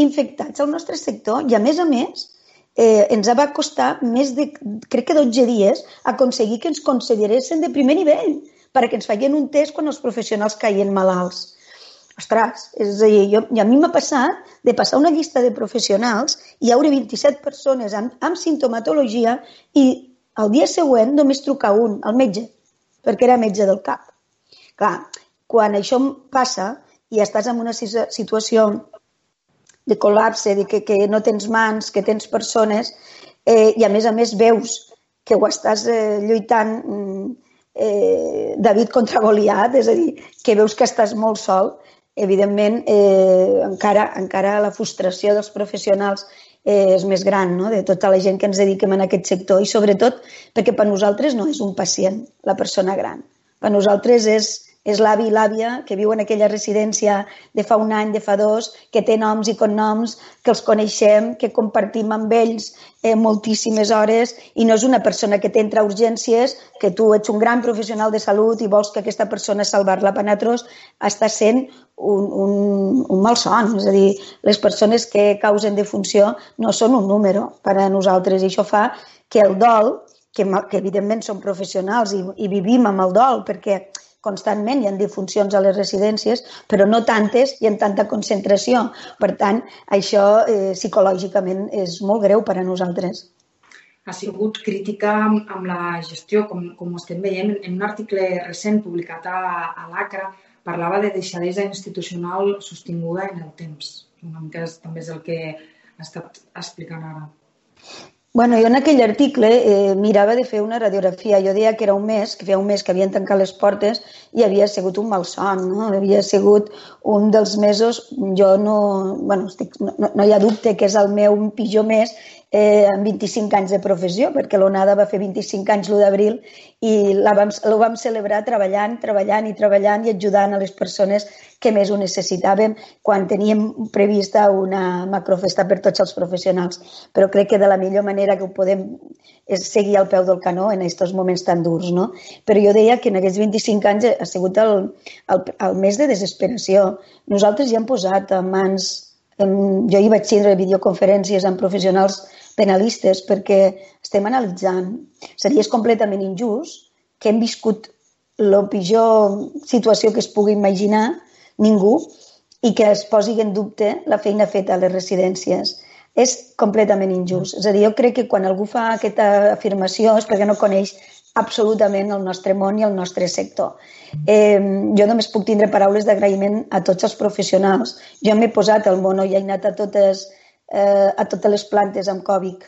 infectats al nostre sector i, a més a més, eh, ens va costar més de, crec que 12 dies, aconseguir que ens consideressin de primer nivell perquè ens feien un test quan els professionals caien malalts. Ostres, és a dir, jo, i a mi m'ha passat de passar una llista de professionals i hi haurà 27 persones amb, amb sintomatologia i el dia següent només trucar un, el metge, perquè era metge del cap. Clar, quan això passa i estàs en una situació de col·lapse, de que, que no tens mans, que tens persones, eh, i a més a més veus que ho estàs eh, lluitant mm, eh, David contra Goliat, és a dir, que veus que estàs molt sol, evidentment, eh, encara, encara la frustració dels professionals eh, és més gran, no? de tota la gent que ens dediquem en aquest sector i sobretot perquè per nosaltres no és un pacient, la persona gran. Per nosaltres és és l'avi i l'àvia que viuen en aquella residència de fa un any, de fa dos, que té noms i cognoms, que els coneixem, que compartim amb ells eh, moltíssimes hores i no és una persona que t'entra a urgències, que tu ets un gran professional de salut i vols que aquesta persona salvar-la per nosaltres, està sent un, un, un mal son. És a dir, les persones que causen defunció no són un número per a nosaltres i això fa que el dol, que, que evidentment som professionals i, i vivim amb el dol perquè constantment hi ha difuncions a les residències, però no tantes i en tanta concentració. Per tant, això eh, psicològicament és molt greu per a nosaltres. Ha sigut crítica amb, la gestió, com, com estem veient en un article recent publicat a, a l'ACRA, parlava de deixadesa institucional sostinguda en el temps. Una mica també és el que ha estat explicant ara. Bueno, jo en aquell article eh, mirava de fer una radiografia. Jo deia que era un mes, que feia un mes que havien tancat les portes i havia sigut un malson, no? Havia sigut un dels mesos, jo no, bueno, estic, no, no hi ha dubte que és el meu pitjor mes eh, amb 25 anys de professió, perquè l'ONADA va fer 25 anys l'1 d'abril i la vam, ho vam celebrar treballant, treballant i treballant i ajudant a les persones que més ho necessitàvem quan teníem prevista una macrofesta per tots els professionals. Però crec que de la millor manera que ho podem és seguir al peu del canó en aquests moments tan durs. No? Però jo deia que en aquests 25 anys ha sigut el, el, el mes de desesperació. Nosaltres ja hem posat en mans jo hi vaig tindre videoconferències amb professionals penalistes perquè estem analitzant. Seria completament injust que hem viscut la pitjor situació que es pugui imaginar ningú i que es posi en dubte la feina feta a les residències. És completament injust. És a dir, jo crec que quan algú fa aquesta afirmació és perquè no coneix absolutament el nostre món i el nostre sector. Eh, jo només puc tindre paraules d'agraïment a tots els professionals. Jo m'he posat al mono i he anat a totes eh, a totes les plantes amb Covid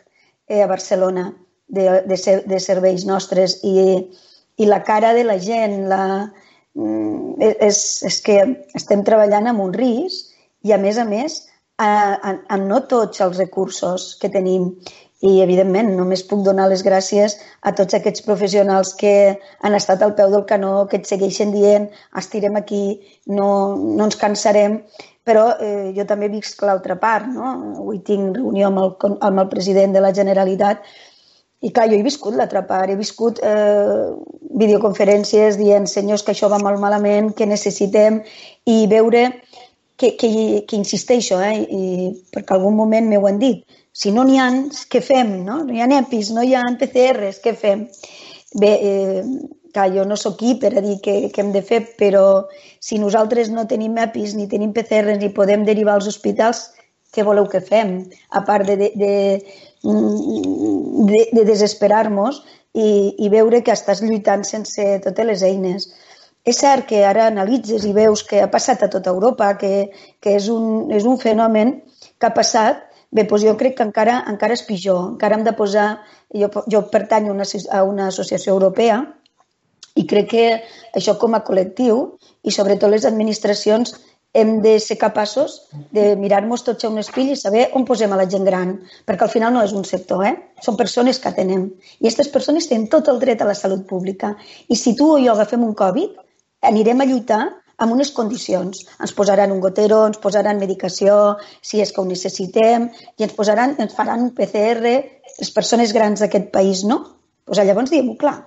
eh, a Barcelona de, de, ser, de serveis nostres. I, i la cara de la gent la, mm, és, és que estem treballant amb un risc i a més a més amb no tots els recursos que tenim i evidentment només puc donar les gràcies a tots aquests professionals que han estat al peu del canó, que et segueixen dient estirem aquí, no, no ens cansarem però eh, jo també visc l'altra part, no? Avui tinc reunió amb el, amb el president de la Generalitat i clar, jo he viscut l'altra part, he viscut eh, videoconferències dient senyors que això va molt malament, que necessitem i veure que, que, que insisteixo, eh, i, perquè algun moment m'ho han dit, si no n'hi ha, què fem? No? no hi ha EPIs, no hi ha PCRs, què fem? Bé, eh, que jo no sóc qui per a dir què, què hem de fer, però si nosaltres no tenim EPIs ni tenim PCRs ni podem derivar als hospitals, què voleu que fem? A part de, de, de, de, de desesperar-nos i, i veure que estàs lluitant sense totes les eines. És cert que ara analitzes i veus que ha passat a tota Europa, que, que és, un, és un fenomen que ha passat, bé, doncs jo crec que encara, encara és pitjor. Encara hem de posar... Jo, jo pertanyo a una, a una associació europea i crec que això com a col·lectiu i sobretot les administracions hem de ser capaços de mirar-nos tots a un espill i saber on posem a la gent gran, perquè al final no és un sector, eh? són persones que atenem. I aquestes persones tenen tot el dret a la salut pública. I si tu o jo agafem un Covid, anirem a lluitar amb unes condicions. Ens posaran un gotero, ens posaran medicació, si és que ho necessitem, i ens, posaran, ens faran un PCR, les persones grans d'aquest país no. Pues llavors diem-ho clar,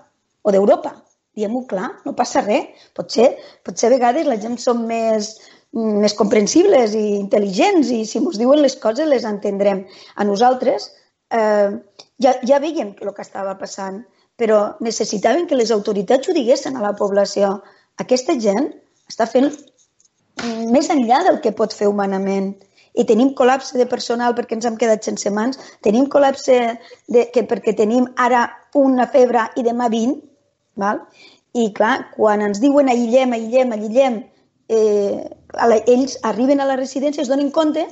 o d'Europa, diem-ho clar, no passa res. Potser, potser a vegades la gent som més, més comprensibles i intel·ligents i si ens diuen les coses les entendrem. A nosaltres eh, ja, ja veiem el que estava passant, però necessitaven que les autoritats ho diguessin a la població. Aquesta gent està fent més enllà del que pot fer humanament. I tenim col·lapse de personal perquè ens hem quedat sense mans, tenim col·lapse de, que perquè tenim ara una febre i demà 20, val? i clar, quan ens diuen aïllem, aïllem, aïllem, eh, ells arriben a la residència i es donen compte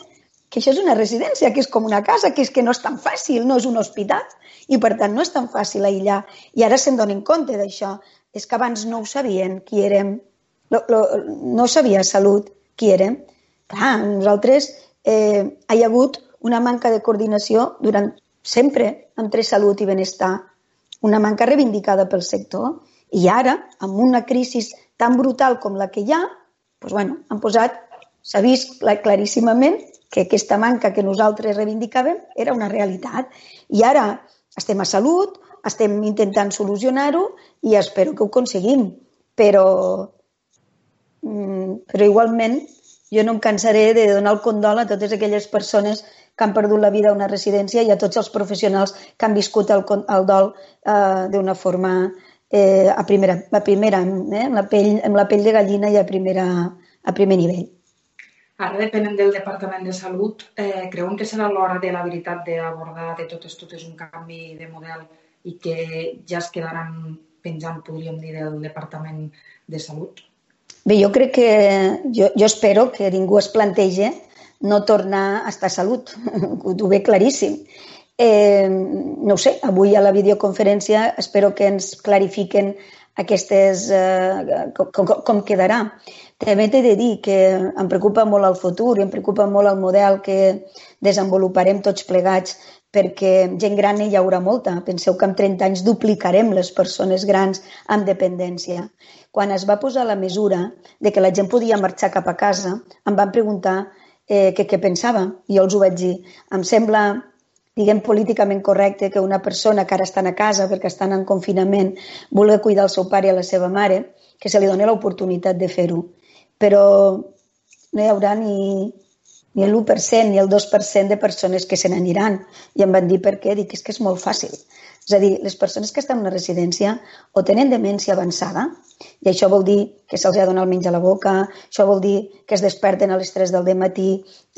que això és una residència, que és com una casa, que és que no és tan fàcil, no és un hospital, i per tant no és tan fàcil aïllar. I ara se'n donen compte d'això. És que abans no ho sabien qui érem, lo, lo, no sabia salut qui érem. Clar, nosaltres eh, hi ha hagut una manca de coordinació durant sempre entre salut i benestar, una manca reivindicada pel sector. I ara, amb una crisi tan brutal com la que hi ha, doncs, bueno, han posat, s'ha vist claríssimament que aquesta manca que nosaltres reivindicàvem era una realitat. I ara estem a salut, estem intentant solucionar-ho i espero que ho aconseguim. Però, però igualment jo no em cansaré de donar el condol a totes aquelles persones que han perdut la vida a una residència i a tots els professionals que han viscut el, el dol eh, d'una forma eh, a primera, a primera eh, amb, la pell, amb la pell de gallina i a, primera, a primer nivell. Ara, depenent del Departament de Salut, eh, creuen que serà l'hora de la veritat d'abordar de totes totes un canvi de model i que ja es quedaran penjant, podríem dir, del Departament de Salut? Bé, jo crec que... Jo, jo espero que ningú es plantegi no tornar a estar a salut. [LAUGHS] Ho ve claríssim. Eh, no ho sé, avui a la videoconferència espero que ens clarifiquen aquestes... Eh, com, com quedarà. També t'he de dir que em preocupa molt el futur i em preocupa molt el model que desenvoluparem tots plegats perquè gent gran hi haurà molta. Penseu que en 30 anys duplicarem les persones grans amb dependència. Quan es va posar la mesura de que la gent podia marxar cap a casa, em van preguntar eh, què, què pensava. I jo els ho vaig dir. Em sembla diguem, políticament correcte que una persona que ara estan a casa perquè estan en confinament vulgui cuidar el seu pare i la seva mare, que se li doni l'oportunitat de fer-ho però no hi haurà ni, ni l'1% ni el 2% de persones que se n'aniran. I em van dir per què? Dic, és que és molt fàcil. És a dir, les persones que estan en una residència o tenen demència avançada, i això vol dir que se'ls ha donat el menjar a la boca, això vol dir que es desperten a les 3 del matí,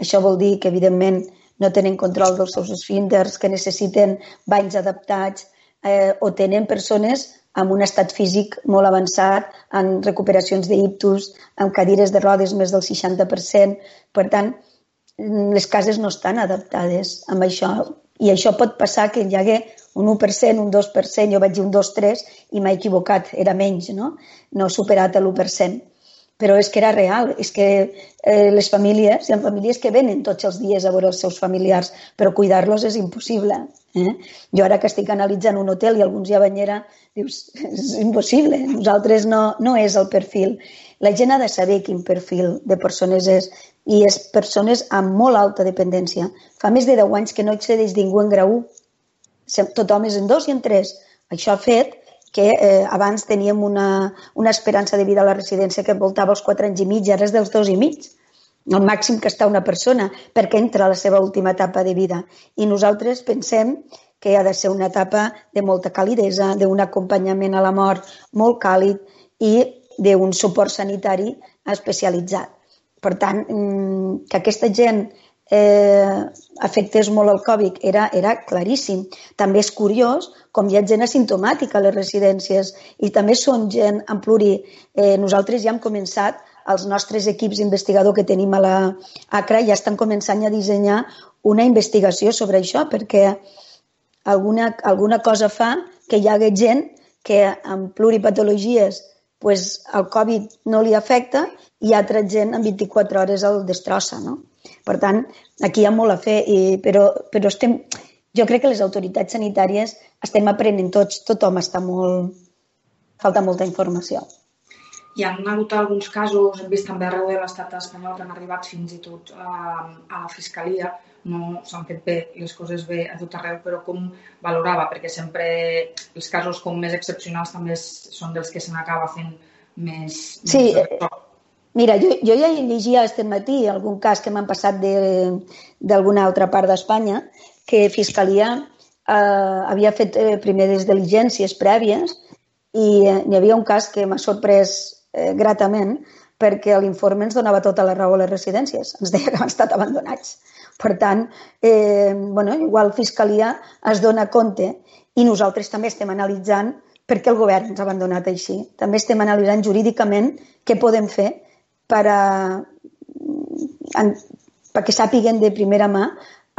això vol dir que, evidentment, no tenen control dels seus esfínters, que necessiten banys adaptats, eh, o tenen persones amb un estat físic molt avançat, en recuperacions d'ictus, amb cadires de rodes més del 60%. Per tant, les cases no estan adaptades amb això. I això pot passar que hi hagi un 1%, un 2%, jo vaig dir un 2-3 i m'he equivocat, era menys, no? No he superat l'1% però és que era real, és que eh, les famílies, hi ha famílies que venen tots els dies a veure els seus familiars, però cuidar-los és impossible. Eh? Jo ara que estic analitzant un hotel i alguns hi ha banyera, dius, és impossible, nosaltres no, no és el perfil. La gent ha de saber quin perfil de persones és i és persones amb molt alta dependència. Fa més de 10 anys que no accedeix ningú en grau 1. Tothom és en dos i en tres. Això ha fet que eh, abans teníem una, una esperança de vida a la residència que voltava els 4 anys i mig, ara és dels dos i mig, el màxim que està una persona, perquè entra a la seva última etapa de vida. I nosaltres pensem que ha de ser una etapa de molta calidesa, d'un acompanyament a la mort molt càlid i d'un suport sanitari especialitzat. Per tant, mm, que aquesta gent eh, afectés molt el Covid era, era claríssim. També és curiós com hi ha gent asimptomàtica a les residències i també són gent en pluri. Eh, nosaltres ja hem començat, els nostres equips investigadors que tenim a la ACRA ja estan començant a dissenyar una investigació sobre això perquè alguna, alguna cosa fa que hi hagi gent que amb pluripatologies pues, el Covid no li afecta i altra gent en 24 hores el destrossa. No? Per tant, aquí hi ha molt a fer, i, però, però estem, jo crec que les autoritats sanitàries estem aprenent tots, tothom està molt... falta molta informació. Hi ha hagut alguns casos, hem vist també arreu de l'estat espanyol que han arribat fins i tot a, a la Fiscalia, no s'han fet bé les coses bé a tot arreu, però com valorava? Perquè sempre els casos com més excepcionals també són dels que se n'acaba fent més... Sí, més Mira, jo, jo ja llegia aquest matí algun cas que m'han passat d'alguna altra part d'Espanya que Fiscalia eh, havia fet eh, primer des diligències prèvies i eh, hi havia un cas que m'ha sorprès eh, gratament perquè l'informe ens donava tota la raó a les residències. Ens deia que han estat abandonats. Per tant, eh, bueno, igual Fiscalia es dona compte i nosaltres també estem analitzant per què el govern ens ha abandonat així. També estem analitzant jurídicament què podem fer per a, en, perquè sàpiguen de primera mà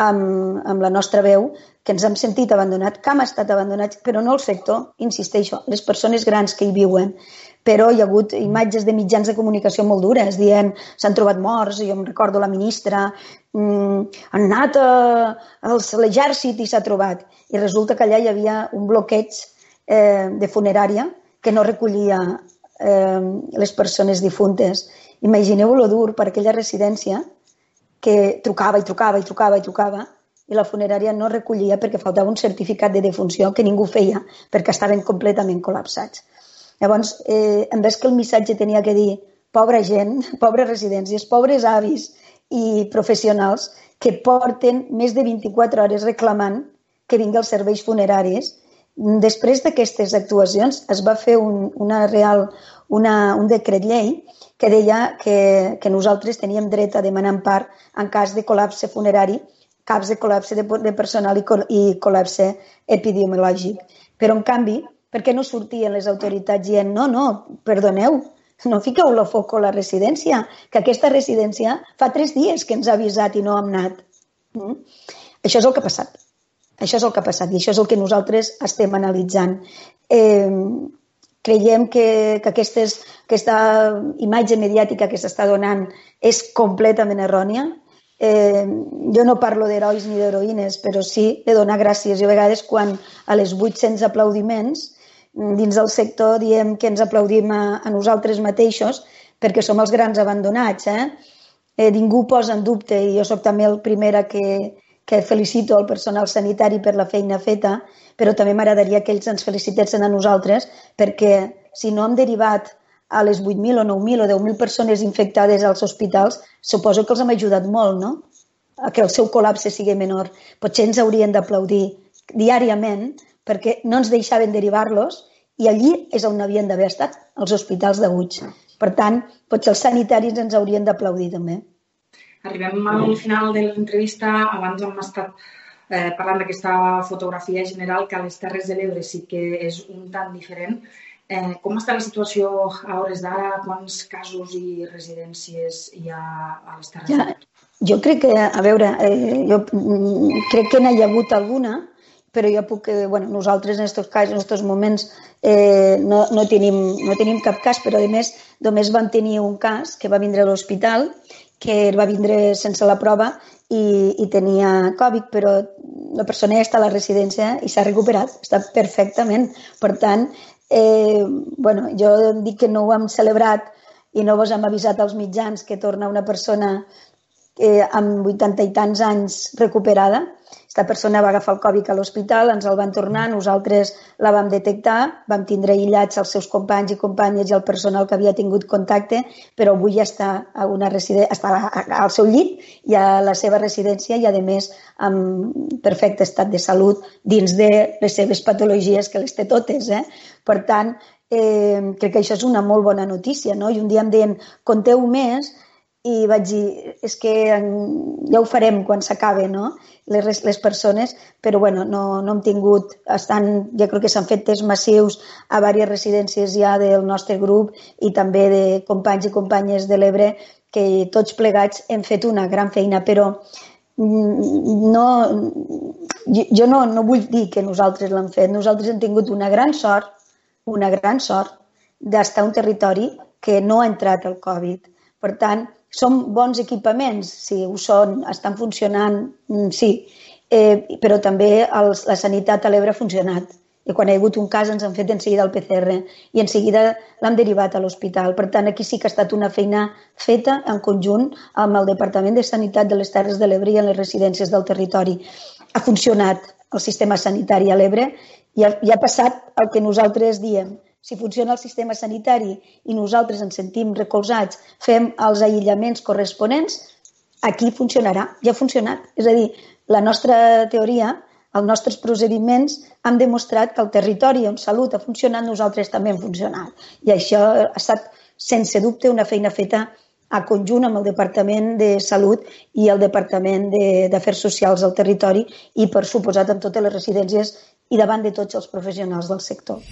amb, amb la nostra veu que ens hem sentit abandonat, que hem estat abandonats, però no el sector, insisteixo, les persones grans que hi viuen però hi ha hagut imatges de mitjans de comunicació molt dures, dient s'han trobat morts, jo em recordo la ministra, mm, han anat a, a l'exèrcit i s'ha trobat. I resulta que allà hi havia un bloqueig eh, de funerària que no recollia eh, les persones difuntes. Imagineu lo dur per aquella residència que trucava i trucava i trucava i trucava i la funerària no recollia perquè faltava un certificat de defunció que ningú feia perquè estaven completament col·lapsats. Llavors, eh, en vez que el missatge tenia que dir pobra gent, [LAUGHS] pobres residències, pobres avis i professionals que porten més de 24 hores reclamant que vingui els serveis funeraris. Després d'aquestes actuacions es va fer un, una real, una, un decret llei que deia que, que nosaltres teníem dret a demanar part en cas de col·lapse funerari, caps de col·lapse de, de personal i, col, i col·lapse epidemiològic. Però, en canvi, per què no sortien les autoritats dient no, no, perdoneu, no fiqueu la foc a la residència, que aquesta residència fa tres dies que ens ha avisat i no hem anat. Mm? Això és el que ha passat. Això és el que ha passat i això és el que nosaltres estem analitzant. Eh, creiem que, que aquestes, aquesta imatge mediàtica que s'està donant és completament errònia. Eh, jo no parlo d'herois ni d'heroïnes, però sí de donar gràcies. Jo a vegades quan a les 800 aplaudiments dins del sector diem que ens aplaudim a, a nosaltres mateixos perquè som els grans abandonats. Eh? Eh, ningú posa en dubte, i jo sóc també el primera que, que felicito el personal sanitari per la feina feta, però també m'agradaria que ells ens felicitessin a nosaltres perquè si no hem derivat a les 8.000 o 9.000 o 10.000 persones infectades als hospitals, suposo que els hem ajudat molt, no? A que el seu col·lapse sigui menor. Potser ens haurien d'aplaudir diàriament perquè no ens deixaven derivar-los i allí és on havien d'haver estat, els hospitals de Buig. Per tant, potser els sanitaris ens haurien d'aplaudir també. Arribem al final de l'entrevista. Abans hem estat eh, parlant d'aquesta fotografia general que a les Terres de l'Ebre sí que és un tant diferent. Eh, com està la situació a hores d'ara? Quants casos i residències hi ha a les Terres ja? Jo crec que, a veure, eh, jo mm, crec que n'hi ha hagut alguna, però jo puc, eh, bueno, nosaltres en aquests casos, en aquests moments, eh, no, no, tenim, no tenim cap cas, però a més només vam tenir un cas que va vindre a l'hospital, que va vindre sense la prova i, i tenia Covid, però la persona ja està a la residència i s'ha recuperat, està perfectament. Per tant, eh, bueno, jo dic que no ho hem celebrat i no vos hem avisat als mitjans que torna una persona eh, amb 80 i tants anys recuperada. Aquesta persona va agafar el Covid a l'hospital, ens el van tornar, nosaltres la vam detectar, vam tindre aïllats els seus companys i companyes i el personal que havia tingut contacte, però avui ja està, a una està al seu llit i a la seva residència i, a més, amb perfecte estat de salut dins de les seves patologies, que les té totes. Eh? Per tant, eh, crec que això és una molt bona notícia, no? I un dia em deien, conteu més, i vaig dir, és que ja ho farem quan s'acabe, no? Les, les persones, però bueno, no, no hem tingut, estan, ja crec que s'han fet tests massius a diverses residències ja del nostre grup i també de companys i companyes de l'Ebre que tots plegats hem fet una gran feina, però mm, no, jo no, no vull dir que nosaltres l'hem fet. Nosaltres hem tingut una gran sort, una gran sort d'estar un territori que no ha entrat el Covid. Per tant, són bons equipaments? Sí, ho són, estan funcionant, mm, sí, eh, però també els, la sanitat a l'Ebre ha funcionat. I quan hi ha hagut un cas ens han fet en seguida el PCR i en seguida l'han derivat a l'hospital. Per tant, aquí sí que ha estat una feina feta en conjunt amb el Departament de Sanitat de les Terres de l'Ebre i en les residències del territori. Ha funcionat el sistema sanitari a l'Ebre i ha, i ha passat el que nosaltres diem, si funciona el sistema sanitari i nosaltres ens sentim recolzats, fem els aïllaments corresponents, aquí funcionarà, ja ha funcionat. És a dir, la nostra teoria, els nostres procediments han demostrat que el territori on salut ha funcionat, nosaltres també hem funcionat. I això ha estat sense dubte, una feina feta a conjunt amb el Departament de Salut i el Departament d'Afers Socials del territori i, per suposat, amb totes les residències i davant de tots els professionals del sector.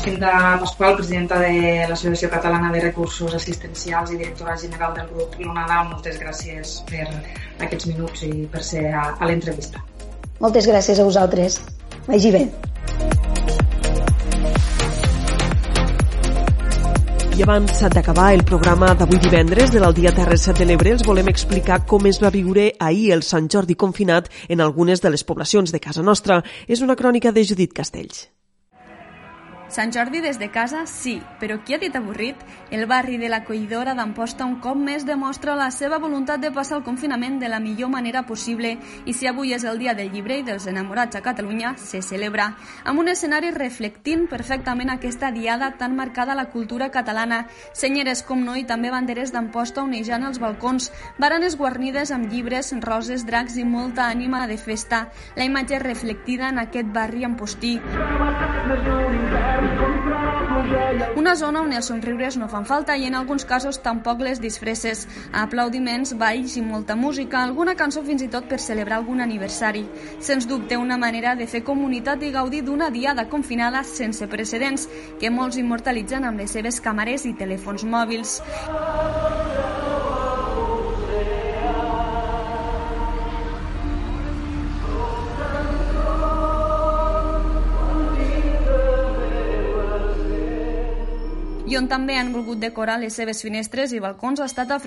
Cinta Pasqual, presidenta de l'Associació Catalana de Recursos Assistencials i directora general del grup Lunada, moltes gràcies per aquests minuts i per ser a, a l'entrevista. Moltes gràcies a vosaltres. Vagi bé. I abans d'acabar el programa d'avui divendres de l'Aldia Terres de l'Ebre, els volem explicar com es va viure ahir el Sant Jordi confinat en algunes de les poblacions de casa nostra. És una crònica de Judit Castells. Sant Jordi des de casa, sí, però qui ha dit avorrit? El barri de la Collidora d'Amposta un cop més demostra la seva voluntat de passar el confinament de la millor manera possible i si avui és el dia del llibre i dels enamorats a Catalunya, se celebra amb un escenari reflectint perfectament aquesta diada tan marcada a la cultura catalana. Senyeres com no i també banderes d'Amposta onejant els balcons, baranes guarnides amb llibres, roses, dracs i molta ànima de festa. La imatge reflectida en aquest barri ampostí. Una zona on els somriures no fan falta i en alguns casos tampoc les disfresses. Aplaudiments, balls i molta música, alguna cançó fins i tot per celebrar algun aniversari. Sens dubte una manera de fer comunitat i gaudir d'una diada confinada sense precedents que molts immortalitzen amb les seves càmeres i telèfons mòbils. I on també han volgut decorar les seves finestres i balcons ha estat a.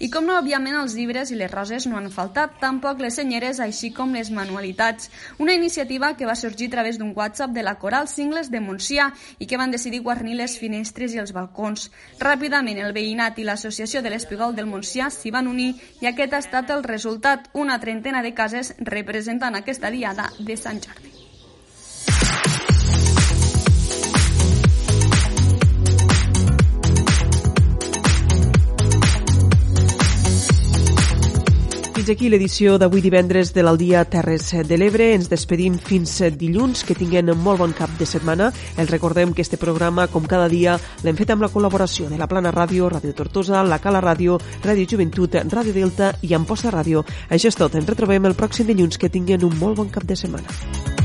I com no, òbviament, els llibres i les roses no han faltat, tampoc les senyeres, així com les manualitats. Una iniciativa que va sorgir a través d'un WhatsApp de la Coral Singles de Montsià i que van decidir guarnir les finestres i els balcons. Ràpidament, el veïnat i l'Associació de l'Espigol del Montsià s'hi van unir i aquest ha estat el resultat, una trentena de cases representant aquesta diada de Sant Jordi. Aquí l'edició d'avui divendres de l'Aldia Terres de l'Ebre. Ens despedim fins dilluns. Que tinguin molt bon cap de setmana. Els recordem que este programa, com cada dia, l'hem fet amb la col·laboració de la Plana Ràdio, Ràdio Tortosa, la Cala Ràdio, Ràdio Joventut, Ràdio Delta i Amposta Ràdio. Això és tot. Ens retrobem el pròxim dilluns. Que tinguin un molt bon cap de setmana.